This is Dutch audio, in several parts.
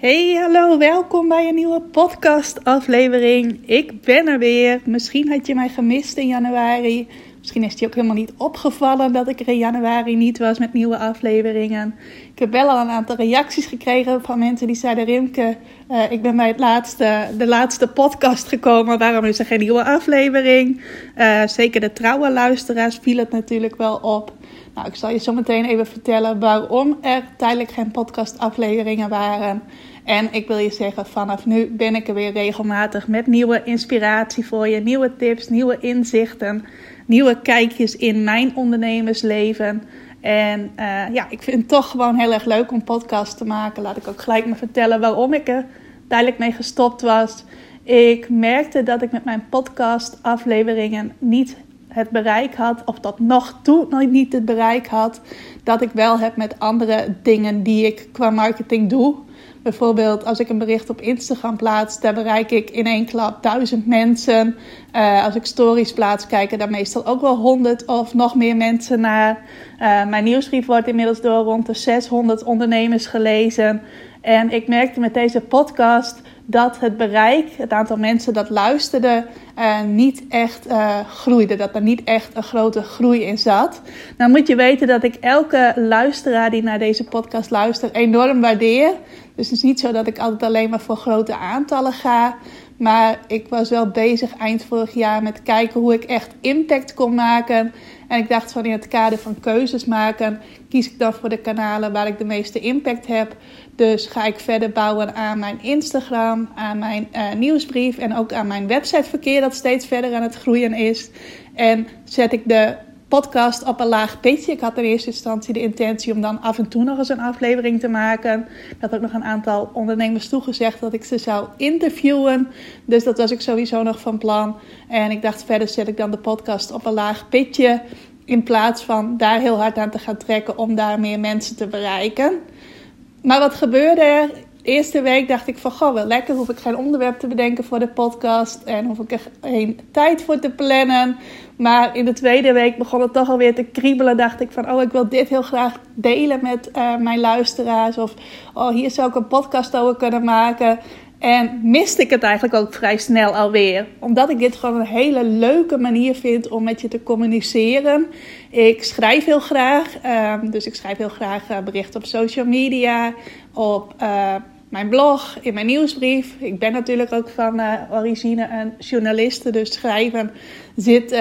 Hey, hallo, welkom bij een nieuwe podcast-aflevering. Ik ben er weer. Misschien had je mij gemist in januari. Misschien is het je ook helemaal niet opgevallen dat ik er in januari niet was met nieuwe afleveringen. Ik heb wel al een aantal reacties gekregen van mensen die zeiden: Rimke, uh, ik ben bij het laatste, de laatste podcast gekomen. Waarom is er geen nieuwe aflevering? Uh, zeker de trouwe luisteraars viel het natuurlijk wel op. Nou, ik zal je zo meteen even vertellen waarom er tijdelijk geen podcastafleveringen waren. En ik wil je zeggen, vanaf nu ben ik er weer regelmatig met nieuwe inspiratie voor je, nieuwe tips, nieuwe inzichten, nieuwe kijkjes in mijn ondernemersleven. En uh, ja, ik vind het toch gewoon heel erg leuk om podcast te maken. Laat ik ook gelijk maar vertellen waarom ik er tijdelijk mee gestopt was. Ik merkte dat ik met mijn podcast afleveringen niet het bereik had, of dat nog toe nog niet het bereik had, dat ik wel heb met andere dingen die ik qua marketing doe. Bijvoorbeeld als ik een bericht op Instagram plaats, daar bereik ik in één klap duizend mensen. Uh, als ik stories plaats, kijken daar meestal ook wel honderd of nog meer mensen naar. Uh, mijn nieuwsbrief wordt inmiddels door rond de 600 ondernemers gelezen. En ik merkte met deze podcast dat het bereik, het aantal mensen dat luisterde, uh, niet echt groeide. Dat er niet echt een grote groei in zat. Nou moet je weten dat ik elke luisteraar die naar deze podcast luistert enorm waardeer. Dus het is niet zo dat ik altijd alleen maar voor grote aantallen ga. Maar ik was wel bezig eind vorig jaar met kijken hoe ik echt impact kon maken. En ik dacht van in het kader van keuzes maken, kies ik dan voor de kanalen waar ik de meeste impact heb. Dus ga ik verder bouwen aan mijn Instagram, aan mijn uh, nieuwsbrief en ook aan mijn websiteverkeer dat steeds verder aan het groeien is. En zet ik de podcast op een laag pitje. Ik had in eerste instantie de intentie om dan af en toe nog eens een aflevering te maken. Had ook nog een aantal ondernemers toegezegd dat ik ze zou interviewen. Dus dat was ik sowieso nog van plan. En ik dacht verder zet ik dan de podcast op een laag pitje. In plaats van daar heel hard aan te gaan trekken om daar meer mensen te bereiken. Maar wat gebeurde er? Eerste week dacht ik van, goh, wel lekker. Hoef ik geen onderwerp te bedenken voor de podcast. En hoef ik er geen tijd voor te plannen. Maar in de tweede week begon het toch alweer te kriebelen. Dacht ik van, oh, ik wil dit heel graag delen met uh, mijn luisteraars. Of, oh, hier zou ik een podcast over kunnen maken. En miste ik het eigenlijk ook vrij snel alweer. Omdat ik dit gewoon een hele leuke manier vind om met je te communiceren. Ik schrijf heel graag. Um, dus ik schrijf heel graag uh, berichten op social media. Op uh, mijn blog, in mijn nieuwsbrief. Ik ben natuurlijk ook van uh, origine een journaliste. Dus schrijven zit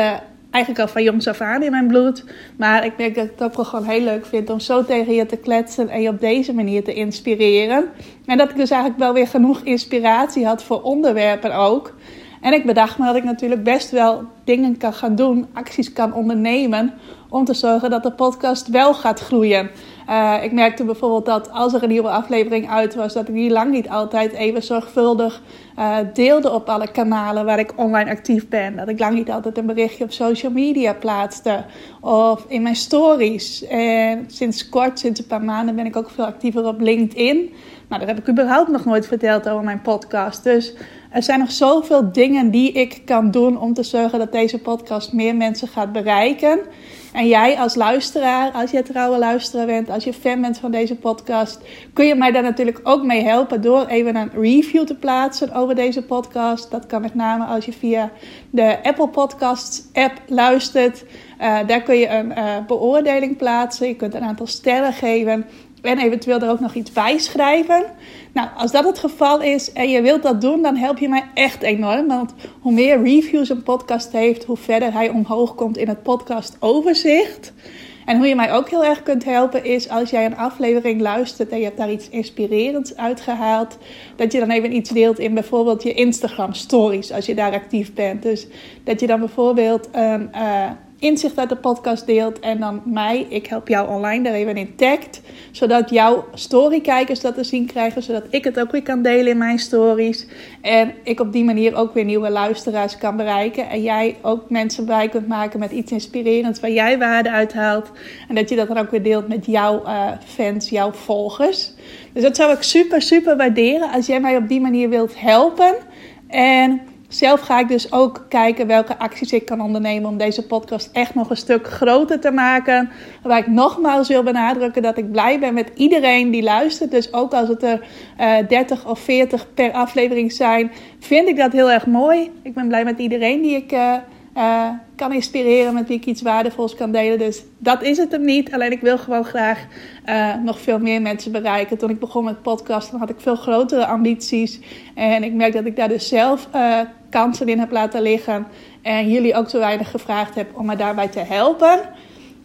eigenlijk al van jongs af aan in mijn bloed. Maar ik merk dat ik ook gewoon heel leuk vind om zo tegen je te kletsen en je op deze manier te inspireren. En dat ik dus eigenlijk wel weer genoeg inspiratie had voor onderwerpen ook. En ik bedacht me dat ik natuurlijk best wel dingen kan gaan doen, acties kan ondernemen om te zorgen dat de podcast wel gaat groeien. Uh, ik merkte bijvoorbeeld dat als er een nieuwe aflevering uit was, dat ik die lang niet altijd even zorgvuldig uh, deelde op alle kanalen waar ik online actief ben. Dat ik lang niet altijd een berichtje op social media plaatste of in mijn stories. En sinds kort, sinds een paar maanden, ben ik ook veel actiever op LinkedIn. Nou, daar heb ik überhaupt nog nooit verteld over mijn podcast. Dus er zijn nog zoveel dingen die ik kan doen om te zorgen dat deze podcast meer mensen gaat bereiken. En jij als luisteraar, als je trouwe luisteraar bent, als je fan bent van deze podcast, kun je mij daar natuurlijk ook mee helpen door even een review te plaatsen over deze podcast. Dat kan met name als je via de Apple Podcasts app luistert. Uh, daar kun je een uh, beoordeling plaatsen. Je kunt een aantal sterren geven. En eventueel er ook nog iets bij schrijven. Nou, als dat het geval is en je wilt dat doen, dan help je mij echt enorm. Want hoe meer reviews een podcast heeft, hoe verder hij omhoog komt in het podcast overzicht. En hoe je mij ook heel erg kunt helpen is als jij een aflevering luistert en je hebt daar iets inspirerends uitgehaald, dat je dan even iets deelt in bijvoorbeeld je Instagram stories als je daar actief bent. Dus dat je dan bijvoorbeeld uh, inzicht uit de podcast deelt en dan mij, ik help jou online, daar even in tagt. Zodat jouw storykijkers dat te zien krijgen, zodat ik het ook weer kan delen in mijn stories. En ik op die manier ook weer nieuwe luisteraars kan bereiken. En jij ook mensen bij kunt maken met iets inspirerends waar jij waarde uit haalt. En dat je dat dan ook weer deelt met jouw uh, fans, jouw volgers. Dus dat zou ik super, super waarderen als jij mij op die manier wilt helpen. En zelf ga ik dus ook kijken welke acties ik kan ondernemen om deze podcast echt nog een stuk groter te maken. Waar ik nogmaals wil benadrukken dat ik blij ben met iedereen die luistert. Dus ook als het er uh, eh, 30 of 40 per aflevering zijn, vind ik dat heel erg mooi. Ik ben blij met iedereen die ik. Uh, uh, kan inspireren, met wie ik iets waardevols kan delen. Dus dat is het hem niet. Alleen ik wil gewoon graag nog veel meer mensen bereiken. Toen ik begon met podcasten had ik veel grotere ambities. En ik merk dat ik daar dus zelf kansen in heb laten liggen. En jullie ook zo weinig gevraagd heb om me daarbij te helpen.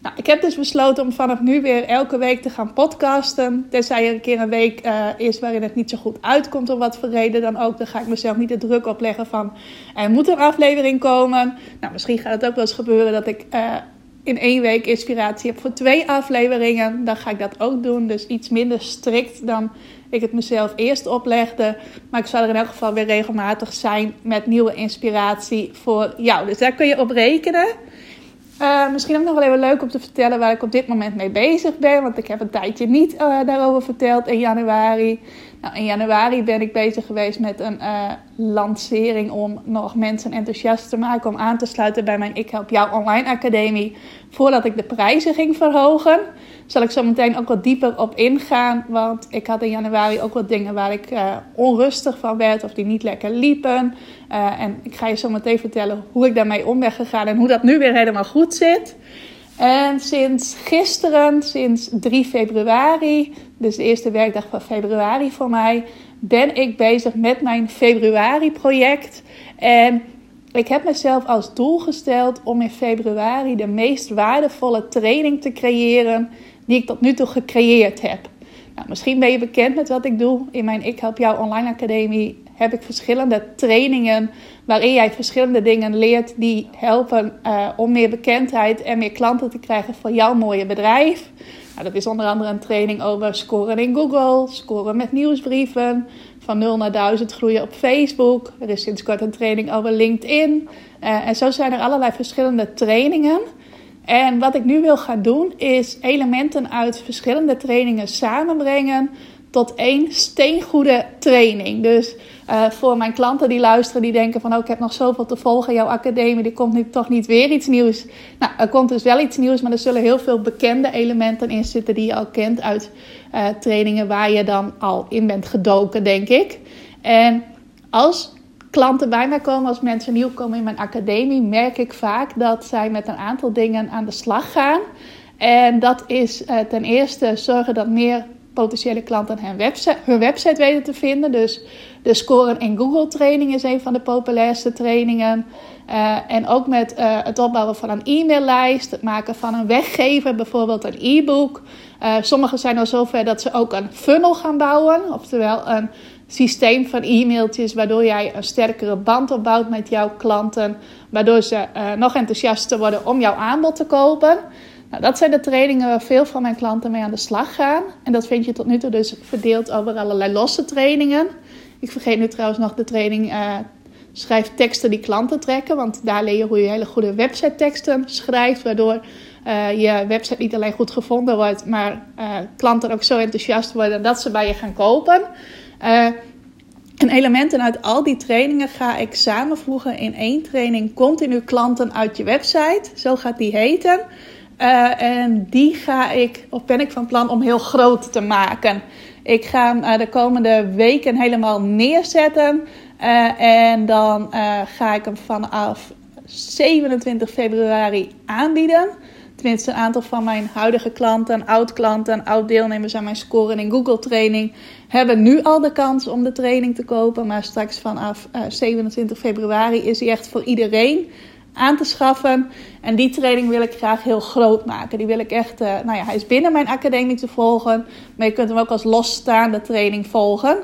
Nou, ik heb dus besloten om vanaf nu weer elke week te gaan podcasten. Tenzij er een keer een week uh, is waarin het niet zo goed uitkomt, om wat voor reden dan ook. Dan ga ik mezelf niet de druk opleggen van er moet een aflevering komen. Nou, misschien gaat het ook wel eens gebeuren dat ik uh, in één week inspiratie heb voor twee afleveringen. Dan ga ik dat ook doen. Dus iets minder strikt dan ik het mezelf eerst oplegde. Maar ik zal er in elk geval weer regelmatig zijn met nieuwe inspiratie voor jou. Dus daar kun je op rekenen. Uh, misschien ook nog wel even leuk om te vertellen waar ik op dit moment mee bezig ben. Want ik heb een tijdje niet uh, daarover verteld in januari. Nou, in januari ben ik bezig geweest met een uh, lancering om nog mensen enthousiast te maken om aan te sluiten bij mijn Ik Help Jou Online Academie. Voordat ik de prijzen ging verhogen. Zal ik zo meteen ook wat dieper op ingaan. Want ik had in januari ook wat dingen waar ik uh, onrustig van werd of die niet lekker liepen. Uh, en ik ga je zo meteen vertellen hoe ik daarmee om ben gegaan en hoe dat nu weer helemaal goed zit. En sinds gisteren, sinds 3 februari, dus de eerste werkdag van februari voor mij, ben ik bezig met mijn februari-project. En ik heb mezelf als doel gesteld om in februari de meest waardevolle training te creëren die ik tot nu toe gecreëerd heb. Nou, misschien ben je bekend met wat ik doe. In mijn Ik Help Jou Online Academie heb ik verschillende trainingen waarin jij verschillende dingen leert die helpen uh, om meer bekendheid en meer klanten te krijgen voor jouw mooie bedrijf. Nou, dat is onder andere een training over scoren in Google, scoren met nieuwsbrieven, van 0 naar 1000 groeien op Facebook. Er is sinds kort een training over LinkedIn. Uh, en zo zijn er allerlei verschillende trainingen. En wat ik nu wil gaan doen, is elementen uit verschillende trainingen samenbrengen tot één steengoede training. Dus uh, voor mijn klanten die luisteren, die denken van... oh, ik heb nog zoveel te volgen, jouw academie, er komt nu toch niet weer iets nieuws. Nou, er komt dus wel iets nieuws, maar er zullen heel veel bekende elementen in zitten... die je al kent uit uh, trainingen waar je dan al in bent gedoken, denk ik. En als klanten bij mij komen, als mensen nieuw komen in mijn academie... merk ik vaak dat zij met een aantal dingen aan de slag gaan... En dat is uh, ten eerste zorgen dat meer potentiële klanten hun website, hun website weten te vinden. Dus de scoren in Google training is een van de populairste trainingen. Uh, en ook met uh, het opbouwen van een e-maillijst, het maken van een weggever, bijvoorbeeld een e-book. Sommigen zijn al zover dat ze ook een funnel gaan bouwen, oftewel een systeem van e-mailtjes, waardoor jij een sterkere band opbouwt met jouw klanten, waardoor ze nog enthousiaster worden om jouw aanbod te kopen. Nou, dat zijn de trainingen waar veel van mijn klanten mee aan de slag gaan. En dat vind je tot nu toe dus verdeeld over allerlei losse trainingen. Ik vergeet nu trouwens nog de training uh, schrijf teksten die klanten trekken. Want daar leer je hoe je hele goede website teksten schrijft. Waardoor uh, je website niet alleen goed gevonden wordt, maar klanten ook zo enthousiast worden dat ze bij je gaan kopen. En elementen uit al die trainingen ga ik samenvoegen in één training. Continu klanten uit je website. Zo gaat die heten. Uh, en die ga ik, of ben ik van plan om heel groot te maken. Ik ga hem uh, de komende weken helemaal neerzetten. Uh, en dan ga ik hem vanaf 27 februari aanbieden. Tenminste, een aantal van mijn huidige klanten, oud-klanten, oud-deelnemers aan mijn scoren in Google training hebben nu al de kans om de training te kopen. Maar straks vanaf 27 februari is hij echt voor iedereen aan te schaffen. En die training wil ik graag heel groot maken. Die wil ik echt, uh, nou ja, hij is binnen mijn academie te volgen. Maar je kunt hem ook als losstaande training volgen.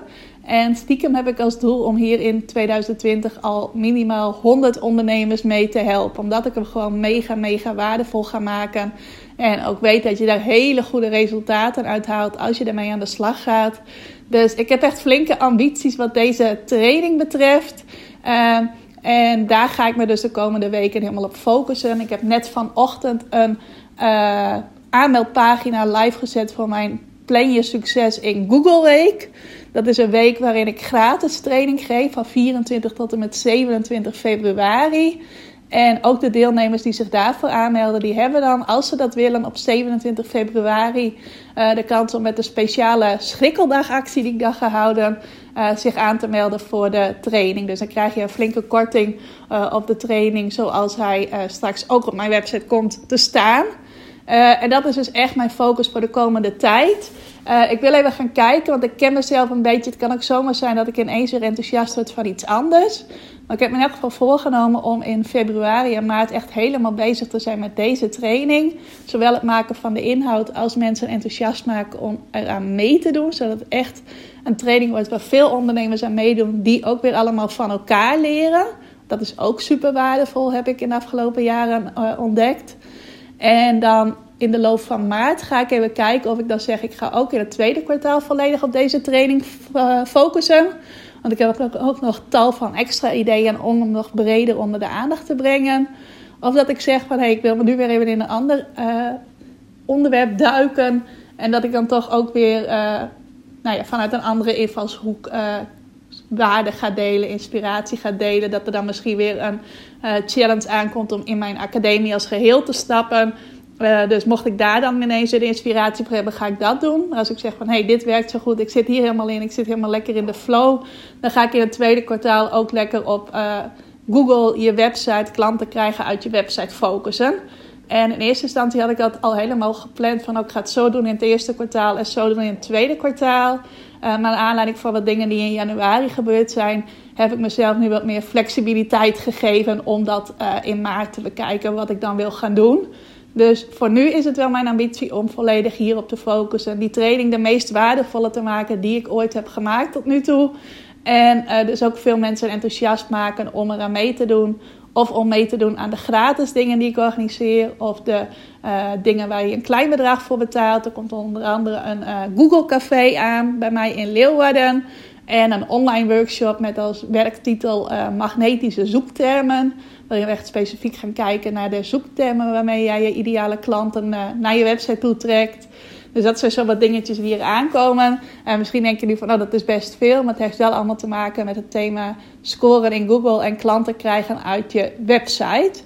En stiekem heb ik als doel om hier in 2020 al minimaal 100 ondernemers mee te helpen. Omdat ik hem gewoon mega, mega waardevol ga maken. En ook weet dat je daar hele goede resultaten uit haalt als je ermee aan de slag gaat. Dus ik heb echt flinke ambities wat deze training betreft. Uh, en daar ga ik me dus de komende weken helemaal op focussen. Ik heb net vanochtend een uh, aanmeldpagina live gezet voor mijn Plan Je Succes in Google Week. Dat is een week waarin ik gratis training geef van 24 tot en met 27 februari. En ook de deelnemers die zich daarvoor aanmelden, die hebben dan, als ze dat willen, op 27 februari uh, de kans om met de speciale schrikkeldagactie die ik dan ga houden, uh, zich aan te melden voor de training. Dus dan krijg je een flinke korting uh, op de training, zoals hij straks ook op mijn website komt te staan. en dat is dus echt mijn focus voor de komende tijd. Uh, ik wil even gaan kijken, want ik ken mezelf een beetje. Het kan ook zomaar zijn dat ik ineens weer enthousiast word van iets anders. Maar ik heb me in elk geval voorgenomen om in februari en maart echt helemaal bezig te zijn met deze training. Zowel het maken van de inhoud als mensen enthousiast maken om eraan mee te doen. Zodat het echt een training wordt waar veel ondernemers aan meedoen, die ook weer allemaal van elkaar leren. Dat is ook super waardevol, heb ik in de afgelopen jaren uh, ontdekt. En dan in de loop van maart ga ik even kijken of ik dan zeg: ik ga ook in het tweede kwartaal volledig op deze training uh, focussen. Want ik heb ook nog tal van extra ideeën om hem nog breder onder de aandacht te brengen. Of dat ik zeg van hé, hey, ik wil me nu weer even in een ander uh, onderwerp duiken. En dat ik dan toch ook weer uh, nou ja, vanuit een andere invalshoek uh, waarde ga delen, inspiratie ga delen. Dat er dan misschien weer een challenge aankomt om in mijn academie als geheel te stappen. Uh, dus mocht ik daar dan ineens de inspiratie voor hebben, ga ik dat doen. Als ik zeg van hé, hey, dit werkt zo goed, ik zit hier helemaal in, ik zit helemaal lekker in de flow, dan ga ik in het tweede kwartaal ook lekker op uh, Google je website, klanten krijgen uit je website focussen. En in eerste instantie had ik dat al helemaal gepland van ook oh, ik ga het zo doen in het eerste kwartaal en zo doen in het tweede kwartaal. Uh, maar naar aanleiding van wat dingen die in januari gebeurd zijn, heb ik mezelf nu wat meer flexibiliteit gegeven om dat in maart te bekijken wat ik dan wil gaan doen. Dus voor nu is het wel mijn ambitie om volledig hierop te focussen. Die training de meest waardevolle te maken die ik ooit heb gemaakt tot nu toe. En uh, dus ook veel mensen enthousiast maken om eraan mee te doen. Of om mee te doen aan de gratis dingen die ik organiseer. Of de uh, dingen waar je een klein bedrag voor betaalt. Er komt onder andere een uh, Google Café aan bij mij in Leeuwarden. En een online workshop met als werktitel magnetische zoektermen waarin we echt specifiek gaan kijken naar de zoektermen waarmee jij je ideale klanten uh, naar je website toe trekt. Dus dat zijn zo wat dingetjes die hier aankomen. En misschien denk je nu van, oh, dat is best veel. Maar het heeft wel allemaal te maken met het thema scoren in Google en klanten krijgen uit je website.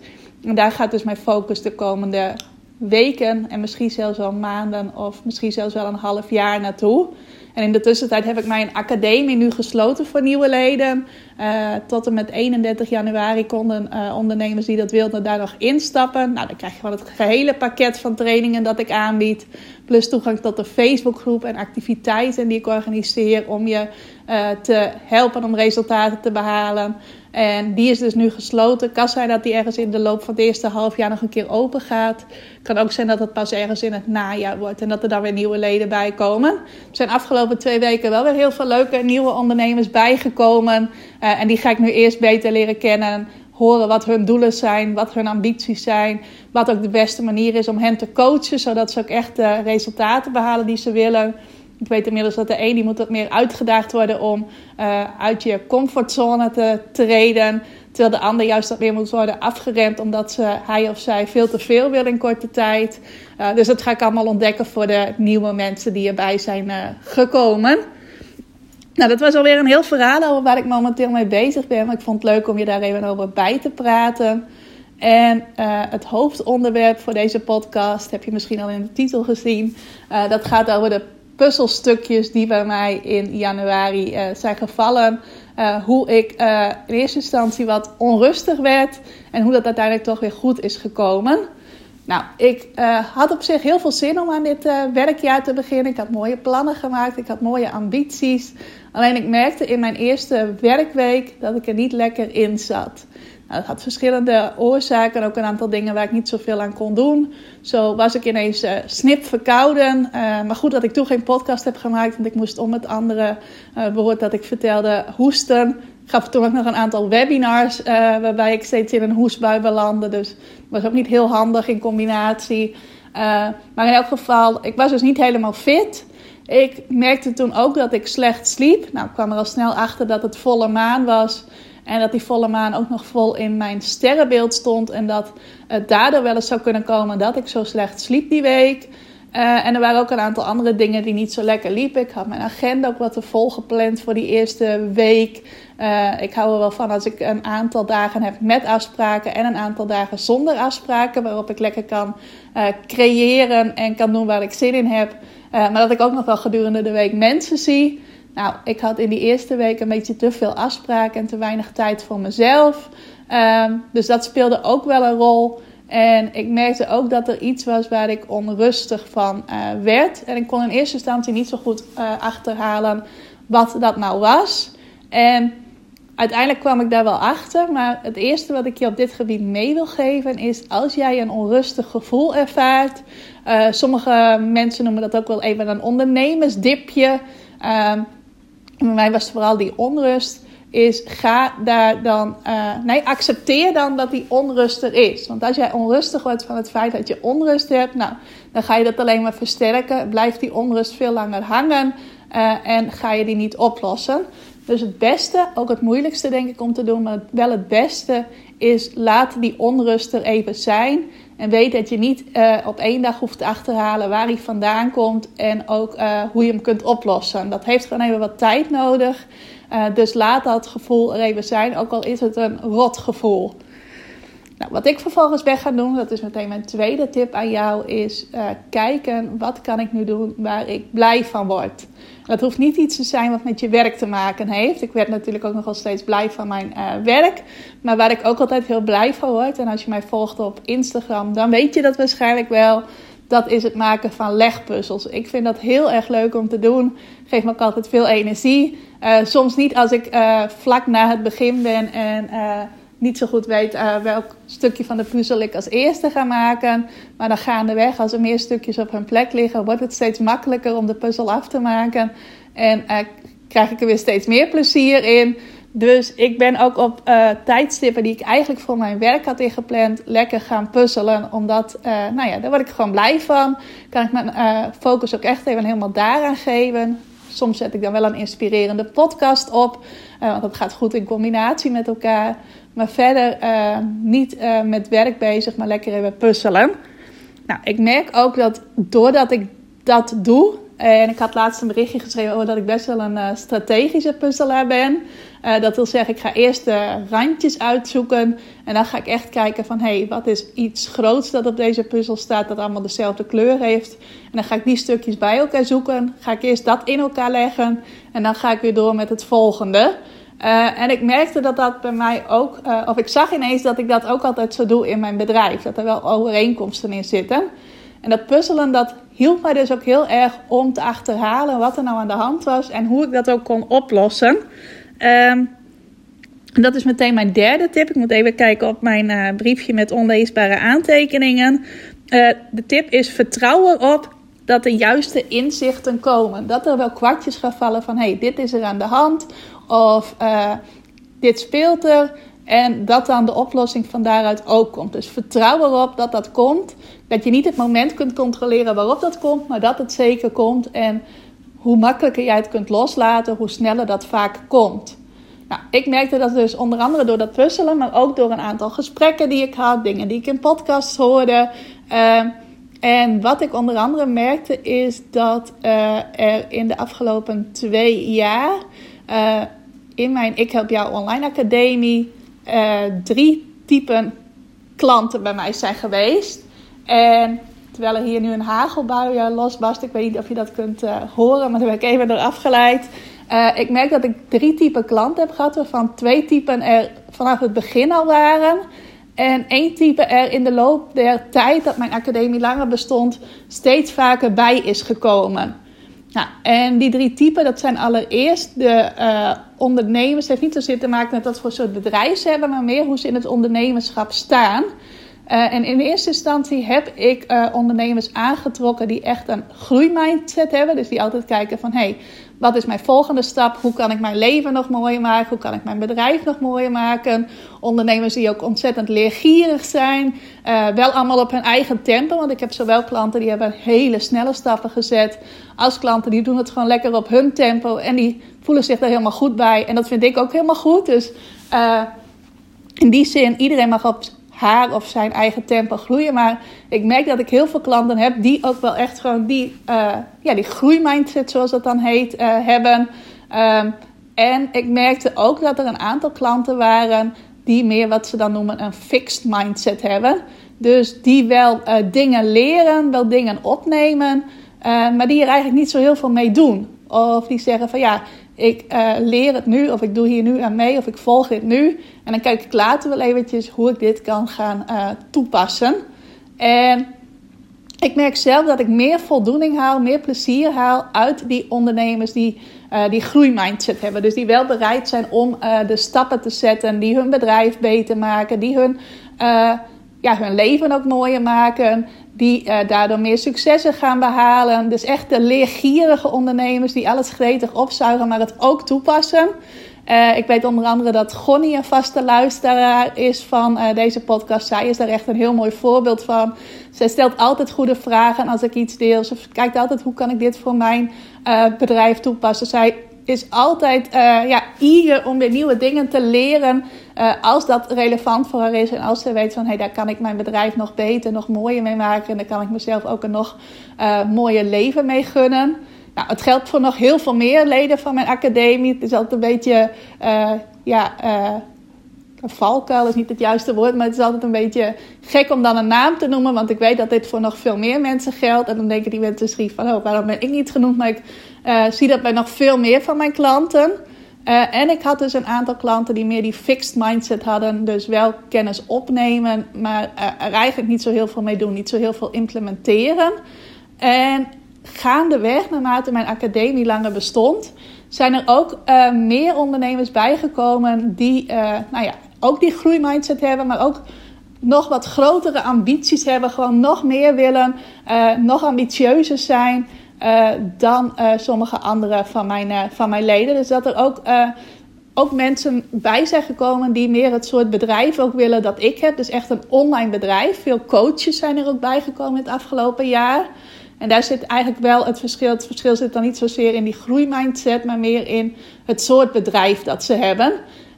En daar gaat dus mijn focus de komende weken en misschien zelfs wel maanden of misschien zelfs wel een half jaar naartoe. En in de tussentijd heb ik mijn academie nu gesloten voor nieuwe leden. Uh, tot en met 31 januari konden uh, ondernemers die dat wilden daar nog instappen. Nou, dan krijg je gewoon het gehele pakket van trainingen dat ik aanbied. Plus toegang tot de Facebookgroep en activiteiten die ik organiseer om je uh, te helpen om resultaten te behalen. En die is dus nu gesloten. Kan zijn dat die ergens in de loop van het eerste half jaar nog een keer open gaat. Kan ook zijn dat het pas ergens in het najaar wordt en dat er dan weer nieuwe leden bij komen. Er zijn afgelopen twee weken wel weer heel veel leuke nieuwe ondernemers bijgekomen. Uh, en die ga ik nu eerst beter leren kennen. Horen wat hun doelen zijn, wat hun ambities zijn. Wat ook de beste manier is om hen te coachen, zodat ze ook echt de resultaten behalen die ze willen. Ik weet inmiddels dat de een die moet wat meer uitgedaagd worden om uh, uit je comfortzone te treden. Terwijl de ander juist wat meer moet worden afgeremd omdat ze, hij of zij veel te veel wil in korte tijd. Uh, dus dat ga ik allemaal ontdekken voor de nieuwe mensen die erbij zijn uh, gekomen. Nou, dat was alweer een heel verhaal over waar ik momenteel mee bezig ben. Maar ik vond het leuk om je daar even over bij te praten. En het hoofdonderwerp voor deze podcast heb je misschien al in de titel gezien. Dat gaat over de puzzelstukjes die bij mij in januari uh, zijn gevallen. hoe ik in eerste instantie wat onrustig werd en hoe dat uiteindelijk toch weer goed is gekomen. Nou, ik had op zich heel veel zin om aan dit werkjaar te beginnen. Ik had mooie plannen gemaakt, ik had mooie ambities. Alleen ik merkte in mijn eerste werkweek dat ik er niet lekker in zat. Nou, dat had verschillende oorzaken en ook een aantal dingen waar ik niet zoveel aan kon doen. Zo was ik ineens uh, snip verkouden. Uh, maar goed dat ik toen geen podcast heb gemaakt, want ik moest om het andere uh, woord dat ik vertelde hoesten. Ik gaf toen ook nog een aantal webinars waarbij ik steeds in een hoestbui belandde. Dus dat was ook niet heel handig in combinatie. maar in elk geval, ik was dus niet helemaal fit. Ik merkte toen ook dat ik slecht sliep. Nou, ik kwam er al snel achter dat het volle maan was. En dat die volle maan ook nog vol in mijn sterrenbeeld stond. En dat het daardoor wel eens zou kunnen komen dat ik zo slecht sliep die week. Uh, en er waren ook een aantal andere dingen die niet zo lekker liepen. Ik had mijn agenda ook wat te vol gepland voor die eerste week. Uh, ik hou er wel van als ik een aantal dagen heb met afspraken en een aantal dagen zonder afspraken. Waarop ik lekker kan uh, creëren en kan doen waar ik zin in heb. maar dat ik ook nog wel gedurende de week mensen zie. Nou, ik had in die eerste week een beetje te veel afspraken en te weinig tijd voor mezelf. Um, dus dat speelde ook wel een rol. En ik merkte ook dat er iets was waar ik onrustig van uh, werd. En ik kon in eerste instantie niet zo goed uh, achterhalen wat dat nou was. En uiteindelijk kwam ik daar wel achter. Maar het eerste wat ik je op dit gebied mee wil geven is: als jij een onrustig gevoel ervaart. Uh, sommige mensen noemen dat ook wel even een ondernemersdipje. Um, bij mij was vooral die onrust. Is ga daar dan. Uh, nee, accepteer dan dat die onrust er is. Want als jij onrustig wordt van het feit dat je onrust hebt, nou, dan ga je dat alleen maar versterken. Blijft die onrust veel langer hangen uh, en ga je die niet oplossen. Dus het beste, ook het moeilijkste denk ik om te doen, maar wel het beste is laat die onrust er even zijn. En weet dat je niet uh, op één dag hoeft te achterhalen waar hij vandaan komt en ook uh, hoe je hem kunt oplossen. Dat heeft gewoon even wat tijd nodig. Uh, dus laat dat gevoel er even zijn, ook al is het een rot gevoel. Nou, wat ik vervolgens ben gaan doen, dat is meteen mijn tweede tip aan jou, is kijken wat kan ik nu doen waar ik blij van word. Dat hoeft niet iets te zijn wat met je werk te maken heeft. Ik werd natuurlijk ook nog wel steeds blij van mijn uh, werk. Maar waar ik ook altijd heel blij van word. En als je mij volgt op Instagram, dan weet je dat waarschijnlijk wel. Dat is het maken van legpuzzels. Ik vind dat heel erg leuk om te doen. Geeft me ook altijd veel energie. Uh, soms niet als ik uh, vlak na het begin ben en niet zo goed weet uh, welk stukje van de puzzel ik als eerste ga maken. Maar dan gaandeweg, als er meer stukjes op hun plek liggen, wordt het steeds makkelijker om de puzzel af te maken. En uh, krijg ik er weer steeds meer plezier in. Dus ik ben ook op uh, tijdstippen die ik eigenlijk voor mijn werk had ingepland, lekker gaan puzzelen. Omdat, nou ja, daar word ik gewoon blij van. Kan ik mijn focus ook echt even helemaal daaraan geven. Soms zet ik dan wel een inspirerende podcast op, want dat gaat goed in combinatie met elkaar. Maar verder uh, niet uh, met werk bezig, maar lekker even puzzelen. Nou, ik merk ook dat doordat ik dat doe. En ik had laatst een berichtje geschreven over dat ik best wel een uh, strategische puzzelaar ben. dat wil zeggen, ik ga eerst de randjes uitzoeken. En dan ga ik echt kijken van, hé, hey, wat is iets groots dat op deze puzzel staat dat allemaal dezelfde kleur heeft. En dan ga ik die stukjes bij elkaar zoeken. Ga ik eerst dat in elkaar leggen. En dan ga ik weer door met het volgende. Uh, en ik merkte dat dat bij mij ook, uh, of ik zag ineens dat ik dat ook altijd zo doe in mijn bedrijf. Dat er wel overeenkomsten in zitten. En dat puzzelen, dat hielp mij dus ook heel erg om te achterhalen wat er nou aan de hand was en hoe ik dat ook kon oplossen. Um, dat is meteen mijn derde tip. Ik moet even kijken op mijn uh, briefje met onleesbare aantekeningen. de tip is vertrouw erop dat de juiste inzichten komen. Dat er wel kwartjes gaan vallen van hé, hey, dit is er aan de hand. Of uh, dit speelt er. En dat dan de oplossing van daaruit ook komt. Dus vertrouw erop dat dat komt. Dat je niet het moment kunt controleren waarop dat komt, maar dat het zeker komt. En hoe makkelijker jij het kunt loslaten, hoe sneller dat vaak komt. Nou, ik merkte dat dus onder andere door dat puzzelen, maar ook door een aantal gesprekken die ik had, dingen die ik in podcasts hoorde. Uh, en wat ik onder andere merkte is dat uh, er in de afgelopen twee jaar uh, in mijn Ik Help Jou Online Academie uh, drie typen klanten bij mij zijn geweest. En terwijl er hier nu een hagelbui losbarst, ik weet niet of je dat kunt horen, maar daar ben ik even door afgeleid. ik merk dat ik drie typen klanten heb gehad, waarvan twee typen er vanaf het begin al waren. En één type er in de loop der tijd dat mijn academie langer bestond, steeds vaker bij is gekomen. Nou, en die drie typen, dat zijn allereerst de uh, ondernemers. Het heeft niet zozeer te maken met wat voor soort bedrijf ze hebben, maar meer hoe ze in het ondernemerschap staan. Uh, en in eerste instantie heb ik uh, ondernemers aangetrokken die echt een groeimindset hebben. Dus die altijd kijken van, hé, hey, wat is mijn volgende stap? Hoe kan ik mijn leven nog mooier maken? Hoe kan ik mijn bedrijf nog mooier maken? Ondernemers die ook ontzettend leergierig zijn. Uh, wel allemaal op hun eigen tempo. Want ik heb zowel klanten die hebben hele snelle stappen gezet. Als klanten die doen het gewoon lekker op hun tempo. En die voelen zich er helemaal goed bij. En dat vind ik ook helemaal goed. Dus in die zin, iedereen mag op haar of zijn eigen tempo groeien. Maar ik merk dat ik heel veel klanten heb die ook wel echt gewoon die, uh, ja, die groeimindset, zoals dat dan heet, uh, hebben. Um, en ik merkte ook dat er een aantal klanten waren die meer wat ze dan noemen een fixed mindset hebben. Dus die wel uh, dingen leren, wel dingen opnemen, maar die er eigenlijk niet zo heel veel mee doen. Of die zeggen van ja, ik uh, leer het nu, of ik doe hier nu aan mee, of ik volg dit nu. En dan kijk ik later wel eventjes hoe ik dit kan gaan uh, toepassen. En ik merk zelf dat ik meer voldoening haal, meer plezier haal uit die ondernemers die uh, die groeimindset hebben. Dus die wel bereid zijn om de stappen te zetten, die hun bedrijf beter maken, die hun, ja, hun leven ook mooier maken die uh, daardoor meer successen gaan behalen. Dus echt de leergierige ondernemers die alles gretig opzuigen, maar het ook toepassen. Uh, ik weet onder andere dat Gonnie een vaste luisteraar is van uh, deze podcast. Zij is daar echt een heel mooi voorbeeld van. Zij stelt altijd goede vragen als ik iets deel. Ze kijkt altijd hoe kan ik dit voor mijn bedrijf toepassen. Zij is altijd uh, ja, eager om weer nieuwe dingen te leren. Uh, als dat relevant voor haar is. En als ze weet van hey, daar kan ik mijn bedrijf nog beter, nog mooier mee maken. En daar kan ik mezelf ook een nog uh, mooier leven mee gunnen. Nou, het geldt voor nog heel veel meer leden van mijn academie. Het is altijd een beetje ja, valkuil is niet het juiste woord, maar het is altijd een beetje gek om dan een naam te noemen, want ik weet dat dit voor nog veel meer mensen geldt. En dan denken die mensen misschien van, oh, waarom ben ik niet genoemd? Maar ik uh, zie dat bij nog veel meer van mijn klanten. Uh, en ik had dus een aantal klanten die meer die fixed mindset hadden. Dus wel kennis opnemen, maar er eigenlijk niet zo heel veel mee doen. Niet zo heel veel implementeren. En gaandeweg, naarmate mijn academie langer bestond, zijn er ook meer ondernemers bijgekomen die nou ja, ook die groeimindset hebben, maar ook nog wat grotere ambities hebben. Gewoon nog meer willen, uh, nog ambitieuzer zijn dan sommige andere van mijn, van mijn leden. Dus dat er ook ook mensen bij zijn gekomen die meer het soort bedrijf ook willen dat ik heb. Dus echt een online bedrijf. Veel coaches zijn er ook bijgekomen het afgelopen jaar. En daar zit eigenlijk wel het verschil. Het verschil zit dan niet zozeer in die groeimindset, maar meer in het soort bedrijf dat ze hebben.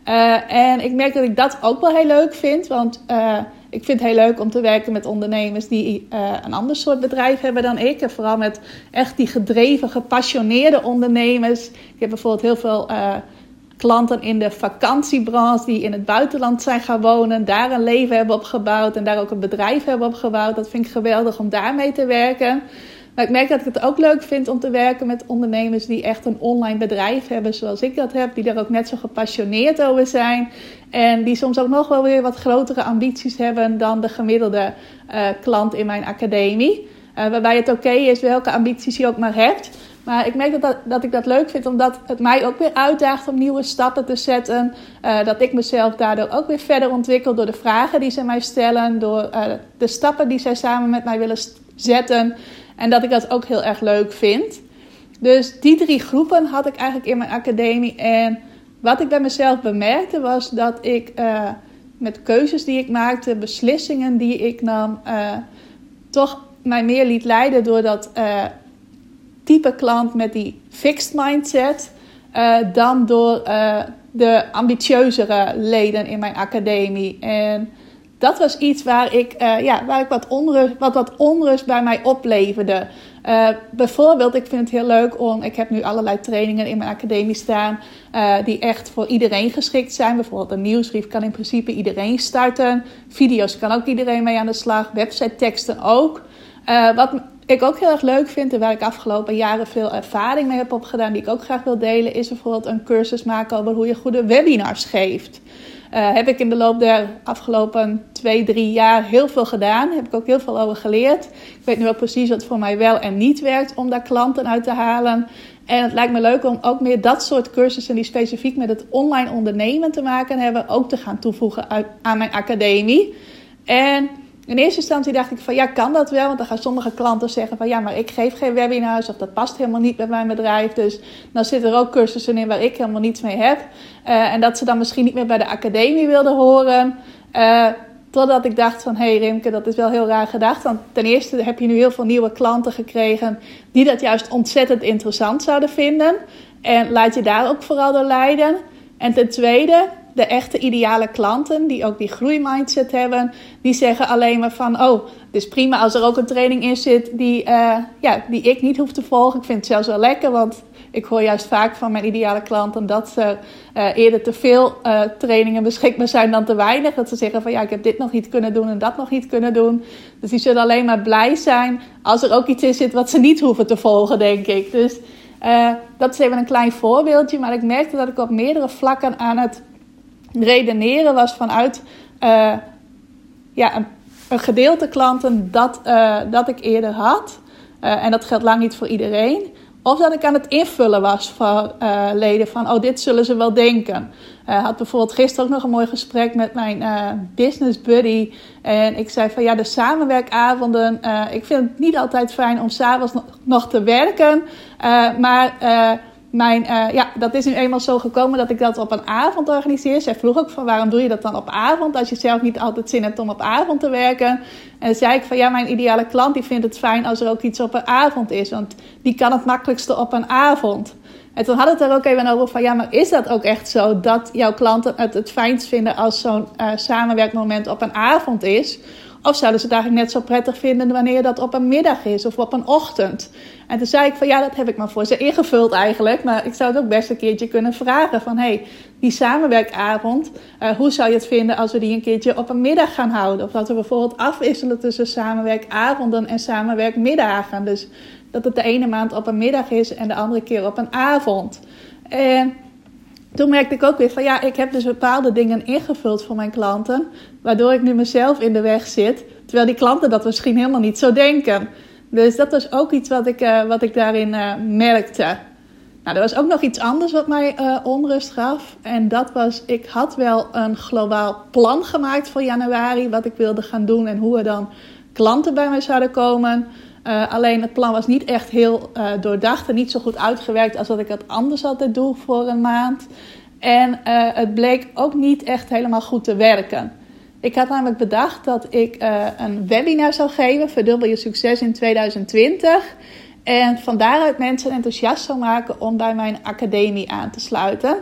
Uh, en ik merk dat ik dat ook wel heel leuk vind. Want uh, ik vind het heel leuk om te werken met ondernemers die uh, een ander soort bedrijf hebben dan ik. En vooral met echt die gedreven, gepassioneerde ondernemers. Ik heb bijvoorbeeld heel veel klanten in de vakantiebranche die in het buitenland zijn gaan wonen, daar een leven hebben opgebouwd en daar ook een bedrijf hebben opgebouwd. Dat vind ik geweldig om daarmee te werken. Maar ik merk dat ik het ook leuk vind om te werken met ondernemers die echt een online bedrijf hebben zoals ik dat heb. Die daar ook net zo gepassioneerd over zijn. En die soms ook nog wel weer wat grotere ambities hebben dan de gemiddelde uh, klant in mijn academie. Uh, waarbij het oké is welke ambities je ook maar hebt. Maar ik merk dat, dat, ik dat leuk vind, omdat het mij ook weer uitdaagt om nieuwe stappen te zetten. Uh, dat ik mezelf daardoor ook weer verder ontwikkel door de vragen die ze mij stellen, door de stappen die zij samen met mij willen zetten. En dat ik dat ook heel erg leuk vind. Dus die drie groepen had ik eigenlijk in mijn academie. En wat ik bij mezelf bemerkte was dat ik uh, met keuzes die ik maakte, beslissingen die ik nam, toch mij meer liet leiden door dat type klant met die fixed mindset dan door de ambitieuzere leden in mijn academie. En dat was iets waar ik, uh, ja, waar ik wat, onrust, wat, wat onrust bij mij opleverde. bijvoorbeeld, ik vind het heel leuk om. Ik heb nu allerlei trainingen in mijn academie staan. die echt voor iedereen geschikt zijn. Bijvoorbeeld een nieuwsbrief kan in principe iedereen starten. Video's kan ook iedereen mee aan de slag. Website teksten ook. wat ik ook heel erg leuk vind en waar ik afgelopen jaren veel ervaring mee heb opgedaan, die ik ook graag wil delen, is bijvoorbeeld een cursus maken over hoe je goede webinars geeft. Uh, heb ik in de loop der afgelopen twee, drie jaar heel veel gedaan. Heb ik ook heel veel over geleerd. Ik weet nu ook precies wat voor mij wel en niet werkt om daar klanten uit te halen. En het lijkt me leuk om ook meer dat soort cursussen die specifiek met het online ondernemen te maken hebben, ook te gaan toevoegen aan mijn academie. En in eerste instantie dacht ik van ja, kan dat wel? Want dan gaan sommige klanten zeggen van ja, maar ik geef geen webinars of dat past helemaal niet bij mijn bedrijf. Dus dan zitten er ook cursussen in waar ik helemaal niets mee heb. Uh, en dat ze dan misschien niet meer bij de academie wilden horen. Uh, totdat ik dacht van hé hey Rimke, dat is wel heel raar gedacht. Want ten eerste heb je nu heel veel nieuwe klanten gekregen die dat juist ontzettend interessant zouden vinden. En laat je daar ook vooral door leiden. En ten tweede, de echte ideale klanten, die ook die groeimindset hebben, die zeggen alleen maar van: Oh, het is prima als er ook een training in zit die, uh, ja, die ik niet hoef te volgen. Ik vind het zelfs wel lekker, want ik hoor juist vaak van mijn ideale klanten dat ze uh, eerder te veel uh, trainingen beschikbaar zijn dan te weinig. Dat ze zeggen van ja, ik heb dit nog niet kunnen doen en dat nog niet kunnen doen. Dus die zullen alleen maar blij zijn als er ook iets in zit wat ze niet hoeven te volgen, denk ik. Dus uh, dat is even een klein voorbeeldje. Maar ik merkte dat ik op meerdere vlakken aan het redeneren was vanuit uh, ja, een, een, gedeelte klanten dat, uh, dat ik eerder had. En dat geldt lang niet voor iedereen. Of dat ik aan het invullen was voor leden van, oh, dit zullen ze wel denken. Ik had bijvoorbeeld gisteren ook nog een mooi gesprek met mijn business buddy. En ik zei van, ja, de samenwerkavonden. ik vind het niet altijd fijn om s'avonds nog te werken. maar mijn, uh, ja, dat is nu eenmaal zo gekomen dat ik dat op een avond organiseer. Zij vroeg ook van waarom doe je dat dan op avond als je zelf niet altijd zin hebt om op avond te werken. En dan zei ik van ja, mijn ideale klant die vindt het fijn als er ook iets op een avond is. Want die kan het makkelijkste op een avond. En toen we het er ook even over van ja, maar is dat ook echt zo dat jouw klanten het het fijnst vinden als zo'n uh, samenwerkmoment op een avond is? Of zouden ze het eigenlijk net zo prettig vinden wanneer dat op een middag is of op een ochtend? En toen zei ik van ja, dat heb ik maar voor ze ingevuld eigenlijk. Maar ik zou het ook best een keertje kunnen vragen van hey, die samenwerkavond, uh, hoe zou je het vinden als we die een keertje op een middag gaan houden? Of dat we bijvoorbeeld afwisselen tussen samenwerkavonden en samenwerkmiddagen. Dus dat het de ene maand op een middag is en de andere keer op een avond. En toen merkte ik ook weer van ja, ik heb dus bepaalde dingen ingevuld voor mijn klanten, waardoor ik nu mezelf in de weg zit, terwijl die klanten dat misschien helemaal niet zo denken. Dus dat was ook iets wat ik, uh, wat ik daarin uh, merkte. Nou, er was ook nog iets anders wat mij uh, onrust gaf. En dat was, ik had wel een globaal plan gemaakt voor januari, wat ik wilde gaan doen en hoe er dan klanten bij mij zouden komen. Alleen het plan was niet echt heel doordacht en niet zo goed uitgewerkt als dat ik het anders altijd doe voor een maand. En het bleek ook niet echt helemaal goed te werken. Ik had namelijk bedacht dat ik een webinar zou geven, Verdubbel je succes in 2020. En van daaruit mensen enthousiast zou maken om bij mijn academie aan te sluiten.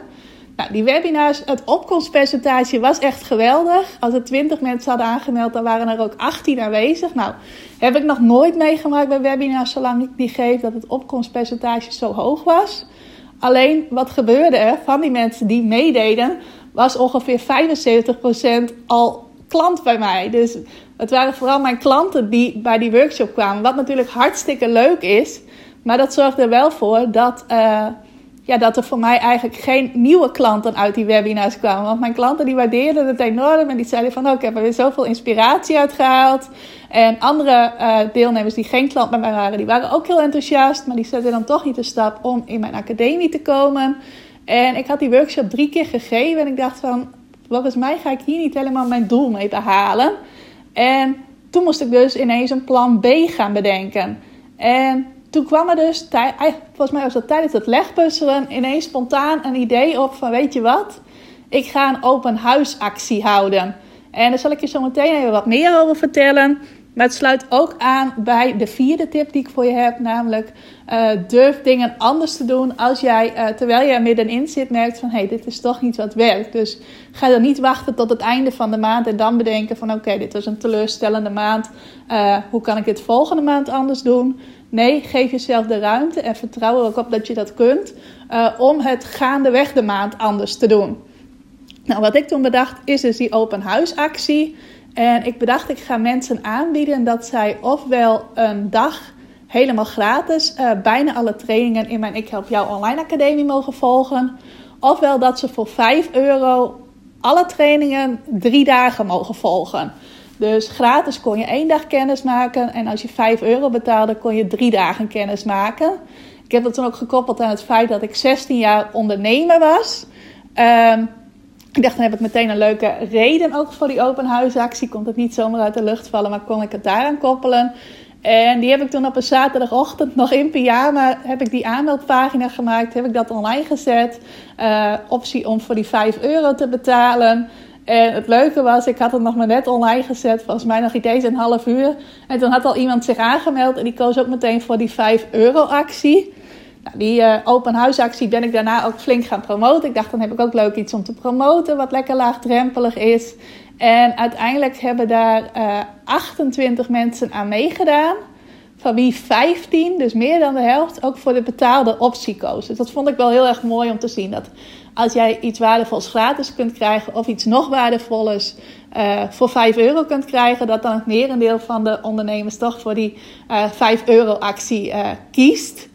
Nou, die webinars, het opkomstpercentage was echt geweldig. Als er 20 mensen hadden aangemeld, dan waren er ook 18 aanwezig. Nou, heb ik nog nooit meegemaakt bij webinars, zolang ik die geef, dat het opkomstpercentage zo hoog was. Alleen, wat gebeurde er van die mensen die meededen, was ongeveer 75% al klant bij mij. Dus het waren vooral mijn klanten die bij die workshop kwamen. Wat natuurlijk hartstikke leuk is. Maar dat zorgde er wel voor dat, uh, ja, dat er voor mij eigenlijk geen nieuwe klanten uit die webinars kwamen. Want mijn klanten die waardeerden het enorm. En die zeiden van, oh, ik heb er weer zoveel inspiratie uit gehaald. En andere uh, deelnemers die geen klant bij mij waren, die waren ook heel enthousiast. Maar die zetten dan toch niet de stap om in mijn academie te komen. En ik had die workshop drie keer gegeven. En ik dacht van, volgens mij ga ik hier niet helemaal mijn doel mee behalen. En toen moest ik dus ineens een plan B gaan bedenken. En toen kwam er dus, volgens mij was dat tijdens het legpuzzelen, ineens spontaan een idee op van weet je wat? Ik ga een open huisactie houden. En daar zal ik je zo meteen even wat meer over vertellen. Maar het sluit ook aan bij de vierde tip die ik voor je heb, namelijk uh, durf dingen anders te doen als jij, uh, terwijl er middenin zit, merkt van hé, hey, dit is toch niet wat werkt. Dus ga dan niet wachten tot het einde van de maand en dan bedenken van oké, dit was een teleurstellende maand, uh, hoe kan ik dit volgende maand anders doen? Nee, geef jezelf de ruimte en vertrouw er ook op dat je dat kunt om het gaandeweg de maand anders te doen. Nou, wat ik toen bedacht is dus die open huisactie. En ik bedacht, ik ga mensen aanbieden dat zij ofwel een dag helemaal gratis uh, bijna alle trainingen in mijn Ik Help Jou Online Academie mogen volgen. Ofwel dat ze voor 5 euro alle trainingen drie dagen mogen volgen. Dus gratis kon je één dag kennis maken. En als je 5 euro betaalde, kon je drie dagen kennis maken. Ik heb dat toen ook gekoppeld aan het feit dat ik 16 jaar ondernemer was. Um, ik dacht, dan heb ik meteen een leuke reden ook voor die open huisactie. Komt het niet zomaar uit de lucht vallen, maar kon ik het daaraan koppelen. En die heb ik toen op een zaterdagochtend nog in pyjama, heb ik die aanmeldpagina gemaakt, heb ik dat online gezet. Uh, optie om voor die 5 euro te betalen. En het leuke was, ik had het nog maar net online gezet, volgens mij nog niet eens een half uur. En toen had al iemand zich aangemeld en die koos ook meteen voor die 5 euro actie. Nou, die uh, open huisactie ben ik daarna ook flink gaan promoten. Ik dacht, dan heb ik ook leuk iets om te promoten, wat lekker laagdrempelig is. En uiteindelijk hebben daar uh, eh, 28 mensen aan meegedaan. Van wie 15, dus meer dan de helft, ook voor de betaalde optie koos. Dus dat vond ik wel heel erg mooi om te zien. Dat als jij iets waardevols gratis kunt krijgen of iets nog waardevols uh, voor 5 euro kunt krijgen, dat dan het merendeel van de ondernemers toch voor die uh, 5 euro actie kiest.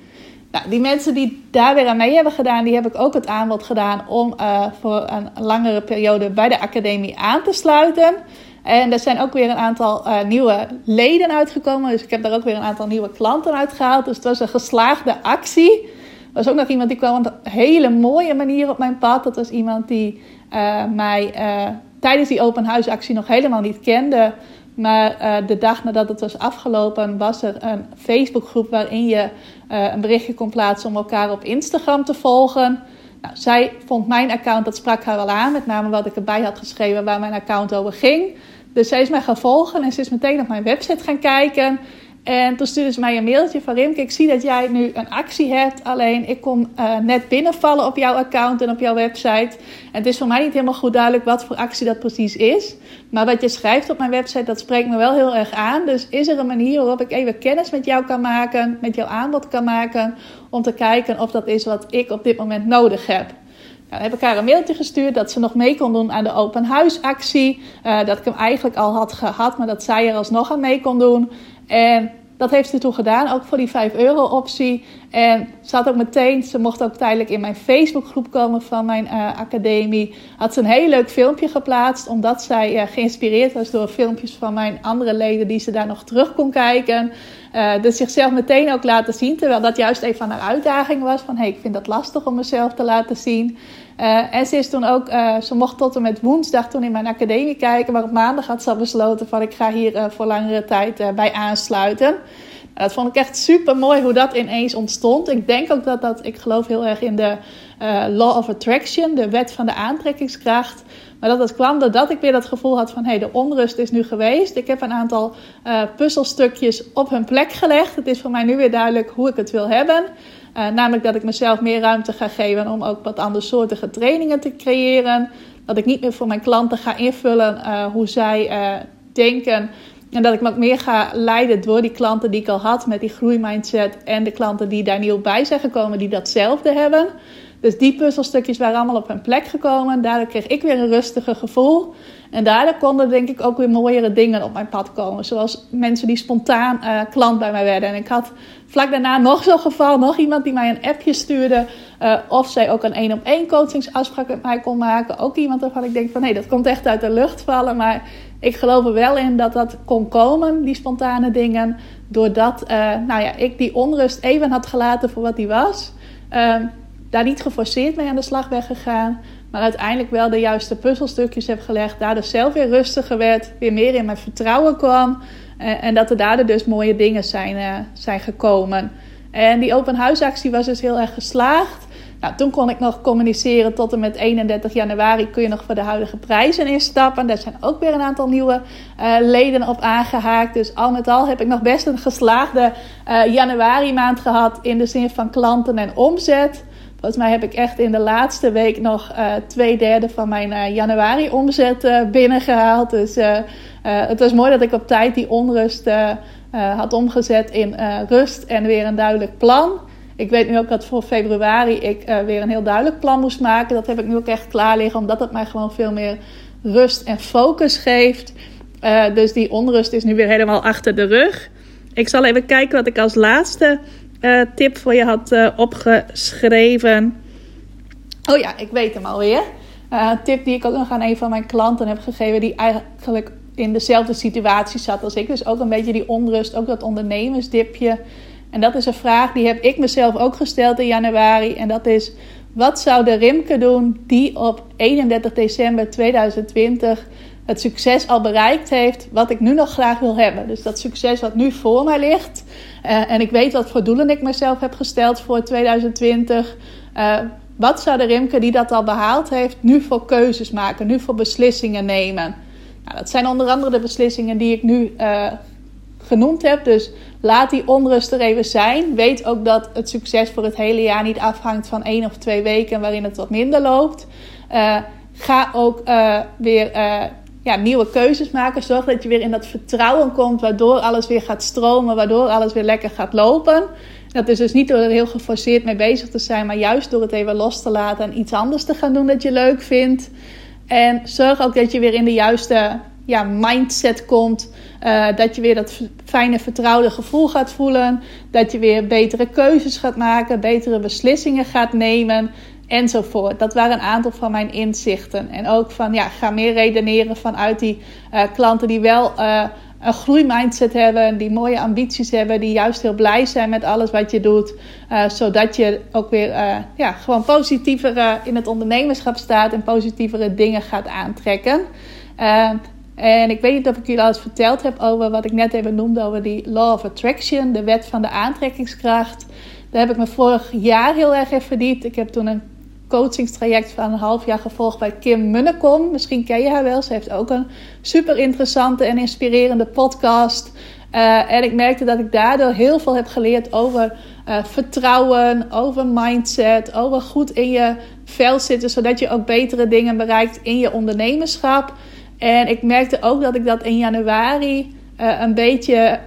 Nou, die mensen die daar weer aan mee hebben gedaan, die heb ik ook het aanbod gedaan om uh, voor een langere periode bij de academie aan te sluiten. En er zijn ook weer een aantal uh, nieuwe leden uitgekomen. Dus ik heb daar ook weer een aantal nieuwe klanten uitgehaald. Dus het was een geslaagde actie. Er was ook nog iemand die kwam op een hele mooie manier op mijn pad. Dat was iemand die uh, mij tijdens die open huisactie nog helemaal niet kende. Maar de dag nadat het was afgelopen, was er een Facebookgroep waarin je uh, een berichtje kon plaatsen om elkaar op Instagram te volgen. Nou, zij vond mijn account, dat sprak haar wel aan, met name wat ik erbij had geschreven waar mijn account over ging. Dus zij is mij gaan volgen en ze is meteen op mijn website gaan kijken. En toen stuurde ze mij een mailtje van Rimke, ik zie dat jij nu een actie hebt. Alleen ik kom uh, net binnenvallen op jouw account en op jouw website. En het is voor mij niet helemaal goed duidelijk wat voor actie dat precies is. Maar wat je schrijft op mijn website, dat spreekt me wel heel erg aan. Dus is er een manier waarop ik even kennis met jou kan maken, met jouw aanbod kan maken. Om te kijken of dat is wat ik op dit moment nodig heb. Nou, dan heb ik haar een mailtje gestuurd dat ze nog mee kon doen aan de open huisactie. Uh, dat ik hem eigenlijk al had gehad, maar dat zij er alsnog aan mee kon doen. En dat heeft ze toen gedaan, ook voor die 5 euro optie. En ze had ook meteen, ze mocht ook tijdelijk in mijn Facebookgroep komen van mijn uh, academie. Had ze een heel leuk filmpje geplaatst, omdat zij uh, geïnspireerd was door filmpjes van mijn andere leden die ze daar nog terug kon kijken. Uh, dus zichzelf meteen ook laten zien, terwijl dat juist even van haar uitdaging was. Van hey, ik vind dat lastig om mezelf te laten zien. Uh, en ze is toen ook, uh, ze mocht tot en met woensdag toen in mijn academie kijken. Maar op maandag had ze besloten van ik ga hier uh, voor langere tijd bij aansluiten. dat vond ik echt super mooi hoe dat ineens ontstond. Ik denk ook dat dat, ik geloof heel erg in de Law of Attraction, de wet van de aantrekkingskracht. Maar dat het kwam doordat ik weer dat gevoel had van hé, hey, de onrust is nu geweest. Ik heb een aantal puzzelstukjes op hun plek gelegd. Het is voor mij nu weer duidelijk hoe ik het wil hebben. Uh, namelijk dat ik mezelf meer ruimte ga geven om ook wat andere soorten trainingen te creëren. Dat ik niet meer voor mijn klanten ga invullen uh, hoe zij uh, denken. En dat ik me ook meer ga leiden door die klanten die ik al had met die groeimindset. En de klanten die daar nieuw bij zijn gekomen die datzelfde hebben. Dus die puzzelstukjes waren allemaal op hun plek gekomen. Daardoor kreeg ik weer een rustiger gevoel. En daardoor konden denk ik ook weer mooiere dingen op mijn pad komen. Zoals mensen die spontaan uh, klant bij mij werden. En ik had vlak daarna nog zo'n geval, nog iemand die mij een appje stuurde. Uh, of zij ook een één op één coachingsafspraak met mij kon maken. Ook iemand waarvan ik denk van nee, dat komt echt uit de lucht vallen. Maar ik geloof er wel in dat dat kon komen, die spontane dingen. Doordat uh, nou ja, ik die onrust even had gelaten voor wat die was. Ehm, daar niet geforceerd mee aan de slag ben gegaan. Maar uiteindelijk wel de juiste puzzelstukjes heb gelegd. Daardoor zelf weer rustiger werd. Weer meer in mijn vertrouwen kwam. Uh, en dat er daardoor dus mooie dingen zijn, uh, zijn gekomen. En die open huisactie was dus heel erg geslaagd. Nou, toen kon ik nog communiceren tot en met 31 januari kun je nog voor de huidige prijzen instappen. Daar zijn ook weer een aantal nieuwe uh, leden op aangehaakt. Dus al met al heb ik nog best een geslaagde januari maand gehad in de zin van klanten en omzet. Volgens mij heb ik echt in de laatste week nog uh, twee derde van mijn uh, januari omzet uh, binnengehaald. Dus het was mooi dat ik op tijd die onrust had omgezet in rust en weer een duidelijk plan. Ik weet nu ook dat voor februari ik weer een heel duidelijk plan moest maken. Dat heb ik nu ook echt klaar liggen, omdat het mij gewoon veel meer rust en focus geeft. dus die onrust is nu weer helemaal achter de rug. Ik zal even kijken wat ik als laatste uh, tip voor je had uh, opgeschreven. Oh ja, ik weet hem alweer. Uh, tip die ik ook nog aan een van mijn klanten heb gegeven, die eigenlijk in dezelfde situatie zat als ik. Dus ook een beetje die onrust, ook dat ondernemersdipje. En dat is een vraag die heb ik mezelf ook gesteld in januari. En dat is: wat zou de Rimke doen die op 31 december 2020 het succes al bereikt heeft, wat ik nu nog graag wil hebben? Dus dat succes wat nu voor mij ligt. Uh, en ik weet wat voor doelen ik mezelf heb gesteld voor 2020. Uh, eh, wat zou de Rimke die dat al behaald heeft, nu voor keuzes maken, nu voor beslissingen nemen? Nou, dat zijn onder andere de beslissingen die ik nu uh, genoemd heb. Dus laat die onrust er even zijn. Weet ook dat het succes voor het hele jaar niet afhangt van één of twee weken waarin het wat minder loopt. Ga ook weer ja, nieuwe keuzes maken. Zorg dat je weer in dat vertrouwen komt, waardoor alles weer gaat stromen, waardoor alles weer lekker gaat lopen. Dat is dus niet door er heel geforceerd mee bezig te zijn, maar juist door het even los te laten en iets anders te gaan doen dat je leuk vindt. En zorg ook dat je weer in de juiste ja, mindset komt. Uh, dat je weer dat fijne, vertrouwde gevoel gaat voelen. Dat je weer betere keuzes gaat maken, betere beslissingen gaat nemen. Enzovoort. Dat waren een aantal van mijn inzichten. En ook van ja, ga meer redeneren vanuit die uh, klanten die wel uh, een groeimindset hebben, die mooie ambities hebben, die juist heel blij zijn met alles wat je doet, uh, zodat je ook weer ja, gewoon positiever in het ondernemerschap staat en positievere dingen gaat aantrekken. en ik weet niet of ik jullie al eens verteld heb over wat ik net even noemde over die Law of Attraction, de wet van de aantrekkingskracht. Daar heb ik me vorig jaar heel erg in verdiept. Ik heb toen een coachingstraject van een half jaar gevolgd bij Kim Munnekom. Misschien ken je haar wel. Ze heeft ook een super interessante en inspirerende podcast. Uh, en ik merkte dat ik daardoor heel veel heb geleerd over uh, vertrouwen, over mindset, over goed in je vel zitten, zodat je ook betere dingen bereikt in je ondernemerschap. En ik merkte ook dat ik dat in januari uh, een beetje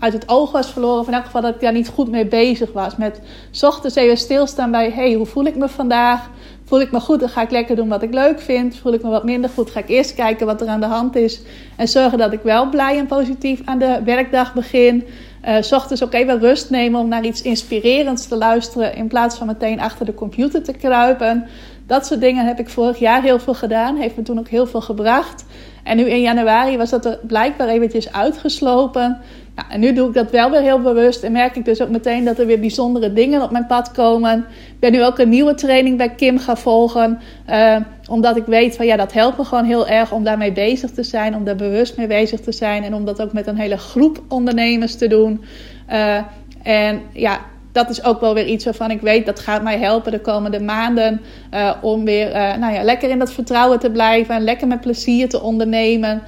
uit het oog was verloren. Of in elk geval dat ik daar niet goed mee bezig was. Met ochtends even stilstaan bij: hey, hoe voel ik me vandaag? Voel ik me goed, dan ga ik lekker doen wat ik leuk vind. Voel ik me wat minder goed, ga ik eerst kijken wat er aan de hand is. En zorgen dat ik wel blij en positief aan de werkdag begin. Uh, ochtends ook even rust nemen om naar iets inspirerends te luisteren. In plaats van meteen achter de computer te kruipen. Dat soort dingen heb ik vorig jaar heel veel gedaan. Heeft me toen ook heel veel gebracht. En nu in januari was dat er blijkbaar eventjes uitgeslopen. Nou, en nu doe ik dat wel weer heel bewust. En merk ik dus ook meteen dat er weer bijzondere dingen op mijn pad komen. Ik ben nu ook een nieuwe training bij Kim gaan volgen. Uh, omdat ik weet van ja, dat helpt me gewoon heel erg om daarmee bezig te zijn. Om daar bewust mee bezig te zijn. En om dat ook met een hele groep ondernemers te doen. Uh, en ja, dat is ook wel weer iets waarvan ik weet dat gaat mij helpen de komende maanden. Uh, om weer nou ja, lekker in dat vertrouwen te blijven. En lekker met plezier te ondernemen.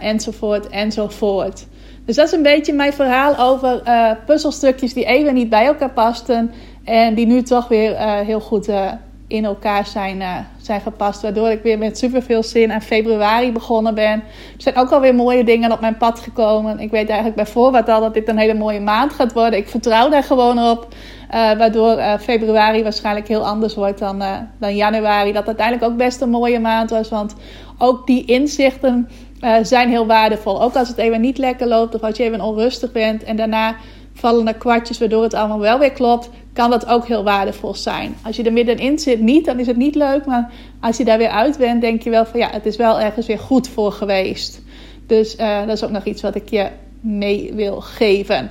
Enzovoort, enzovoort. Dus dat is een beetje mijn verhaal over puzzelstukjes die even niet bij elkaar pasten. En die nu toch weer heel goed in elkaar zijn, zijn gepast. Waardoor ik weer met super veel zin aan februari begonnen ben. Er zijn ook alweer mooie dingen op mijn pad gekomen. Ik weet eigenlijk bij voorbaat al dat dit een hele mooie maand gaat worden. Ik vertrouw daar gewoon op. Waardoor februari waarschijnlijk heel anders wordt dan, dan januari. Dat uiteindelijk ook best een mooie maand was. Want ook die inzichten zijn heel waardevol. Ook als het even niet lekker loopt of als je even onrustig bent. En daarna vallen er kwartjes waardoor het allemaal wel weer klopt, kan dat ook heel waardevol zijn. Als je er middenin zit niet, dan is het niet leuk. Maar als je daar weer uit bent, denk je wel van ja, het is wel ergens weer goed voor geweest. Dus uh, dat is ook nog iets wat ik je mee wil geven.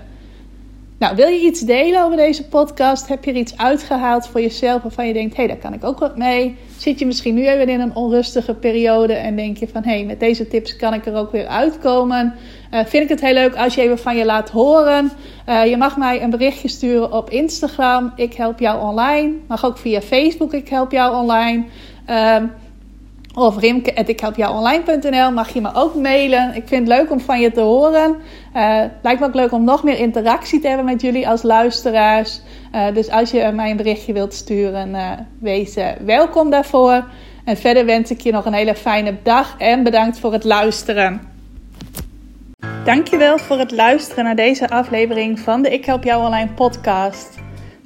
Nou, wil je iets delen over deze podcast? Heb je er iets uitgehaald voor jezelf waarvan je denkt: hé, hey, daar kan ik ook wat mee? Zit je misschien nu even in een onrustige periode en denk je van: hé, met deze tips kan ik er ook weer uitkomen? Uh, vind ik het heel leuk als je even van je laat horen. Uh, je mag mij een berichtje sturen op Instagram. Ik help jou online. Mag ook via Facebook. Ik help jou online. Uh, of rimke.ikhelpjouonline.nl mag je me ook mailen. Ik vind het leuk om van je te horen. Uh, lijkt me ook leuk om nog meer interactie te hebben met jullie als luisteraars. Uh, dus als je mij een berichtje wilt sturen, uh, wees welkom daarvoor. En verder wens ik je nog een hele fijne dag en bedankt voor het luisteren. Dankjewel voor het luisteren naar deze aflevering van de Ik Help Jou Online podcast.